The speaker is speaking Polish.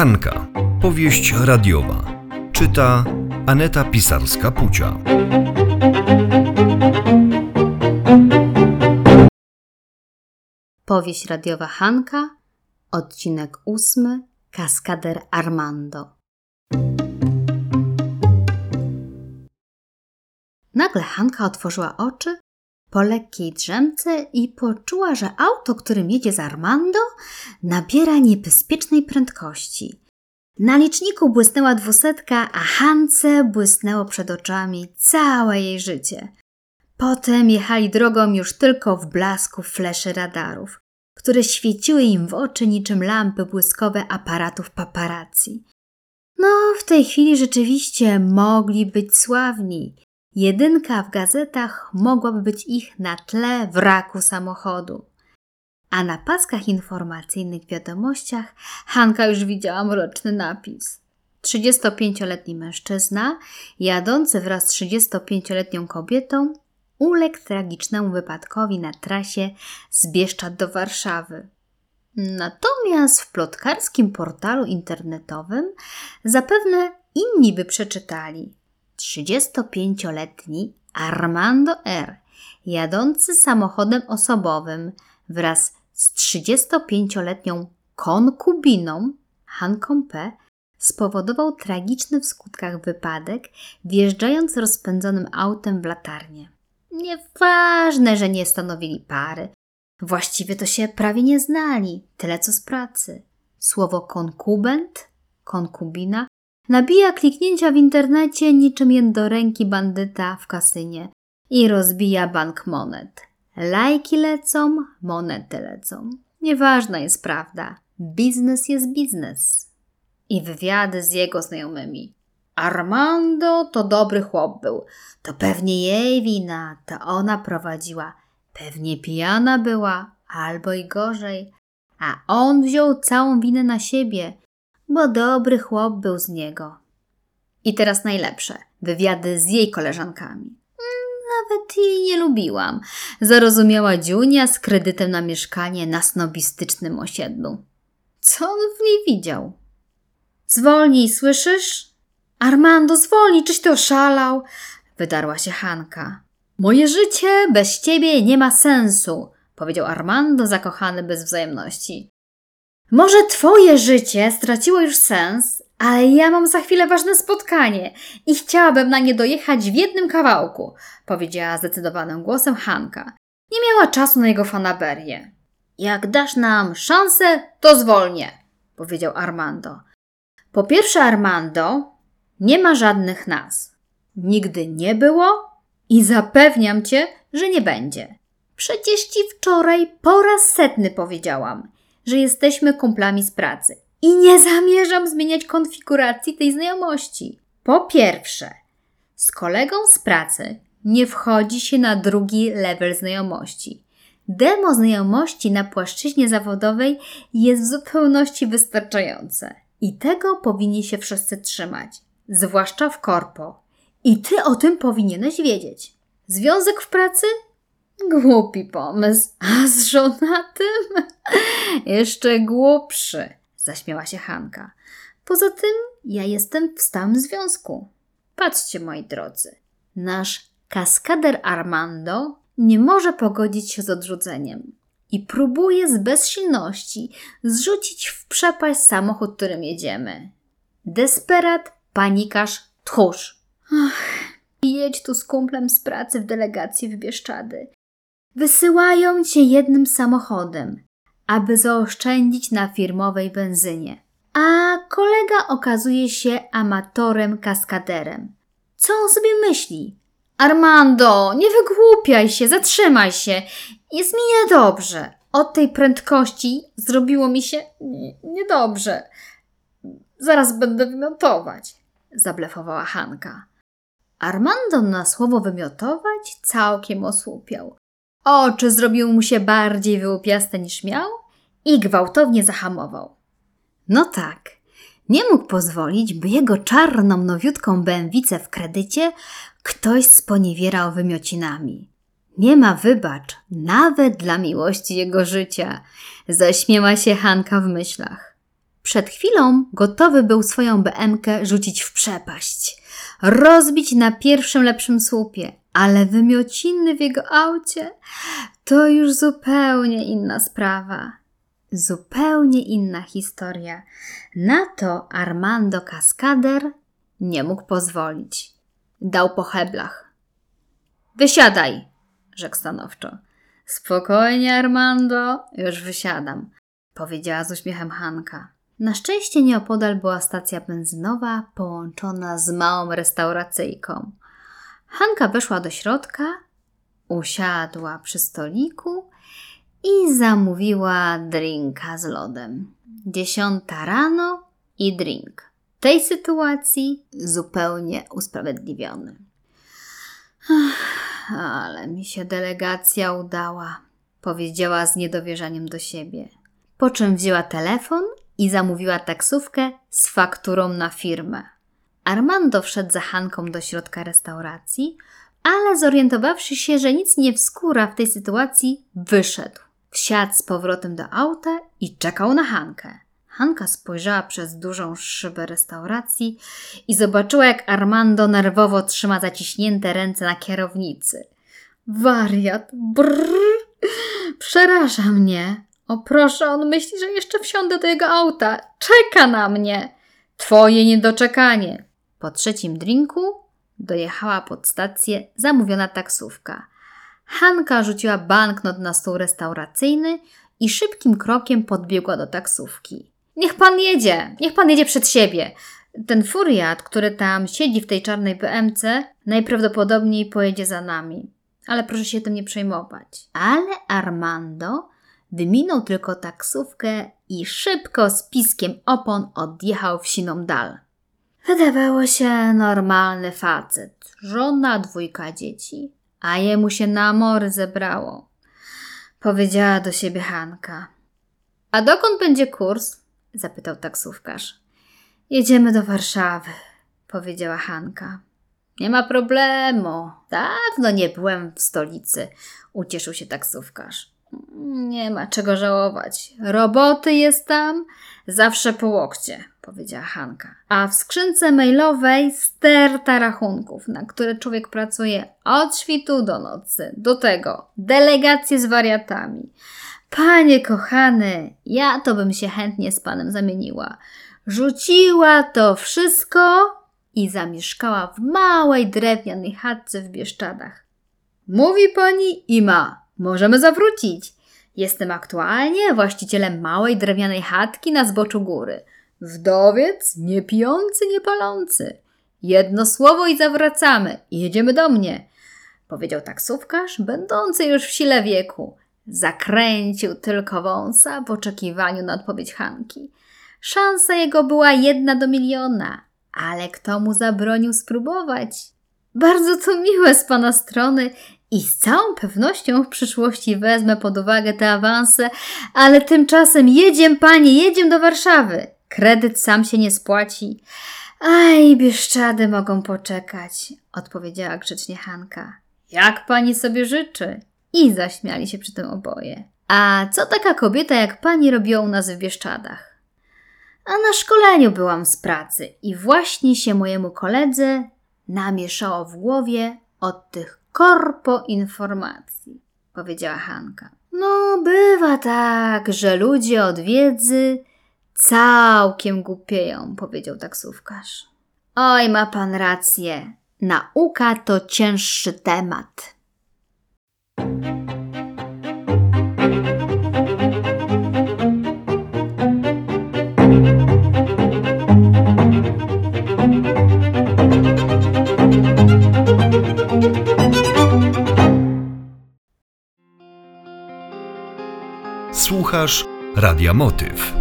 Hanka. Powieść radiowa. Czyta Aneta Pisarska-Pucia. Powieść radiowa Hanka, odcinek ósmy, Kaskader Armando. Nagle Hanka otworzyła oczy po lekkiej drzemce i poczuła, że auto, którym jedzie z Armando, nabiera niebezpiecznej prędkości. Na liczniku błysnęła dwusetka, a Hance błysnęło przed oczami całe jej życie. Potem jechali drogą już tylko w blasku fleszy radarów, które świeciły im w oczy niczym lampy błyskowe aparatów paparazzi. No, w tej chwili rzeczywiście mogli być sławni. Jedynka w gazetach mogłaby być ich na tle wraku samochodu. A na paskach informacyjnych w wiadomościach Hanka już widziała mroczny napis. 35-letni mężczyzna, jadący wraz z 35-letnią kobietą, uległ tragicznemu wypadkowi na trasie z Bieszczad do Warszawy. Natomiast w plotkarskim portalu internetowym zapewne inni by przeczytali 35-letni Armando R., jadący samochodem osobowym wraz z 35-letnią konkubiną Hanką P., spowodował tragiczny w skutkach wypadek, wjeżdżając rozpędzonym autem w latarnię. Nieważne, że nie stanowili pary. Właściwie to się prawie nie znali, tyle co z pracy. Słowo konkubent, konkubina nabija kliknięcia w internecie niczym jednoręki bandyta w kasynie i rozbija bank monet. Lajki lecą, monety lecą. Nieważna jest prawda. Biznes jest biznes. I wywiady z jego znajomymi. Armando to dobry chłop był. To pewnie jej wina, to ona prowadziła. Pewnie pijana była, albo i gorzej. A on wziął całą winę na siebie, bo dobry chłop był z niego. I teraz najlepsze wywiady z jej koleżankami. Nawet jej nie lubiłam, zarozumiała Dziunia z kredytem na mieszkanie na snobistycznym osiedlu. Co on w niej widział? Zwolnij, słyszysz? Armando, zwolnij, czyś ty oszalał? Wydarła się Hanka. Moje życie bez ciebie nie ma sensu, powiedział Armando zakochany bez wzajemności. Może twoje życie straciło już sens, ale ja mam za chwilę ważne spotkanie i chciałabym na nie dojechać w jednym kawałku, powiedziała zdecydowanym głosem Hanka. Nie miała czasu na jego fanaberię. Jak dasz nam szansę, to zwolnię, powiedział Armando. Po pierwsze, Armando, nie ma żadnych nas. Nigdy nie było i zapewniam cię, że nie będzie. Przecież ci wczoraj po raz setny powiedziałam, że jesteśmy kumplami z pracy i nie zamierzam zmieniać konfiguracji tej znajomości. Po pierwsze, z kolegą z pracy nie wchodzi się na drugi level znajomości. Demo znajomości na płaszczyźnie zawodowej jest w zupełności wystarczające. I tego powinni się wszyscy trzymać, zwłaszcza w korpo. I ty o tym powinieneś wiedzieć. Związek w pracy? Głupi pomysł. A z żonatym? Jeszcze głupszy zaśmiała się Hanka. Poza tym ja jestem w stałym związku. Patrzcie, moi drodzy, nasz kaskader Armando nie może pogodzić się z odrzuceniem i próbuje z bezsilności zrzucić w przepaść samochód, którym jedziemy. Desperat, panikarz, tchórz. Ach, jedź tu z kumplem z pracy w delegacji w Bieszczady. Wysyłają cię jednym samochodem aby zaoszczędzić na firmowej benzynie. A kolega okazuje się amatorem kaskaderem. Co on sobie myśli? Armando, nie wygłupiaj się, zatrzymaj się. Jest mi niedobrze. Od tej prędkości zrobiło mi się niedobrze. Zaraz będę wymiotować, zablefowała Hanka. Armando na słowo wymiotować całkiem osłupiał. Oczy zrobiły mu się bardziej wyłupiaste niż miał i gwałtownie zahamował. No tak, nie mógł pozwolić, by jego czarną, nowiutką bębicę w kredycie ktoś sponiewierał wymiocinami. Nie ma wybacz, nawet dla miłości jego życia, zaśmiała się Hanka w myślach. Przed chwilą gotowy był swoją BMK rzucić w przepaść, rozbić na pierwszym lepszym słupie, ale wymiociny w jego aucie to już zupełnie inna sprawa. Zupełnie inna historia. Na to Armando Kaskader nie mógł pozwolić. Dał po heblach. Wysiadaj, rzekł stanowczo. Spokojnie, Armando, już wysiadam, powiedziała z uśmiechem Hanka. Na szczęście nieopodal była stacja benzynowa połączona z małą restauracyjką. Hanka weszła do środka, usiadła przy stoliku i zamówiła drinka z lodem. Dziesiąta rano i drink. W tej sytuacji zupełnie usprawiedliwiony. Ach, ale mi się delegacja udała, powiedziała z niedowierzaniem do siebie. Po czym wzięła telefon i zamówiła taksówkę z fakturą na firmę. Armando wszedł za Hanką do środka restauracji, ale zorientowawszy się, że nic nie wskóra w tej sytuacji, wyszedł. Wsiadł z powrotem do auta i czekał na Hankę. Hanka spojrzała przez dużą szybę restauracji i zobaczyła, jak Armando nerwowo trzyma zaciśnięte ręce na kierownicy. Wariat, brrr, przeraża mnie. O proszę, on myśli, że jeszcze wsiądę do jego auta. Czeka na mnie. Twoje niedoczekanie. Po trzecim drinku dojechała pod stację zamówiona taksówka. Hanka rzuciła banknot na stół restauracyjny i szybkim krokiem podbiegła do taksówki. Niech pan jedzie, niech pan jedzie przed siebie. Ten furiat, który tam siedzi w tej czarnej BMC, najprawdopodobniej pojedzie za nami. Ale proszę się tym nie przejmować. Ale Armando wyminął tylko taksówkę i szybko z piskiem opon odjechał w siną dal. Wydawało się normalny facet, żona, dwójka dzieci, a jemu się na amory zebrało. Powiedziała do siebie Hanka. A dokąd będzie kurs? zapytał taksówkarz. Jedziemy do Warszawy, powiedziała Hanka. Nie ma problemu. Dawno nie byłem w stolicy, ucieszył się taksówkarz. Nie ma czego żałować. Roboty jest tam zawsze po łokcie, powiedziała Hanka. A w skrzynce mailowej sterta rachunków, na które człowiek pracuje od świtu do nocy. Do tego delegacje z wariatami. Panie kochany, ja to bym się chętnie z panem zamieniła. Rzuciła to wszystko i zamieszkała w małej drewnianej chatce w Bieszczadach. Mówi pani i ma. Możemy zawrócić. Jestem aktualnie właścicielem małej drewnianej chatki na zboczu góry. Wdowiec, nie pijący, nie palący. Jedno słowo i zawracamy. Jedziemy do mnie, powiedział taksówkarz, będący już w sile wieku. Zakręcił tylko wąsa w oczekiwaniu na odpowiedź Hanki. Szansa jego była jedna do miliona, ale kto mu zabronił spróbować? Bardzo to miłe z pana strony i z całą pewnością w przyszłości wezmę pod uwagę te awanse, ale tymczasem jedziem, panie, jedziem do Warszawy. Kredyt sam się nie spłaci. Aj, bieszczady mogą poczekać, odpowiedziała grzecznie Hanka. Jak pani sobie życzy? I zaśmiali się przy tym oboje. A co taka kobieta jak pani robiła u nas w Bieszczadach? A na szkoleniu byłam z pracy i właśnie się mojemu koledze namieszało w głowie od tych korpo informacji, powiedziała Hanka. No, bywa tak, że ludzie od wiedzy całkiem głupieją, powiedział taksówkarz. Oj, ma pan rację. Nauka to cięższy temat. Słuchasz Radia Motyw.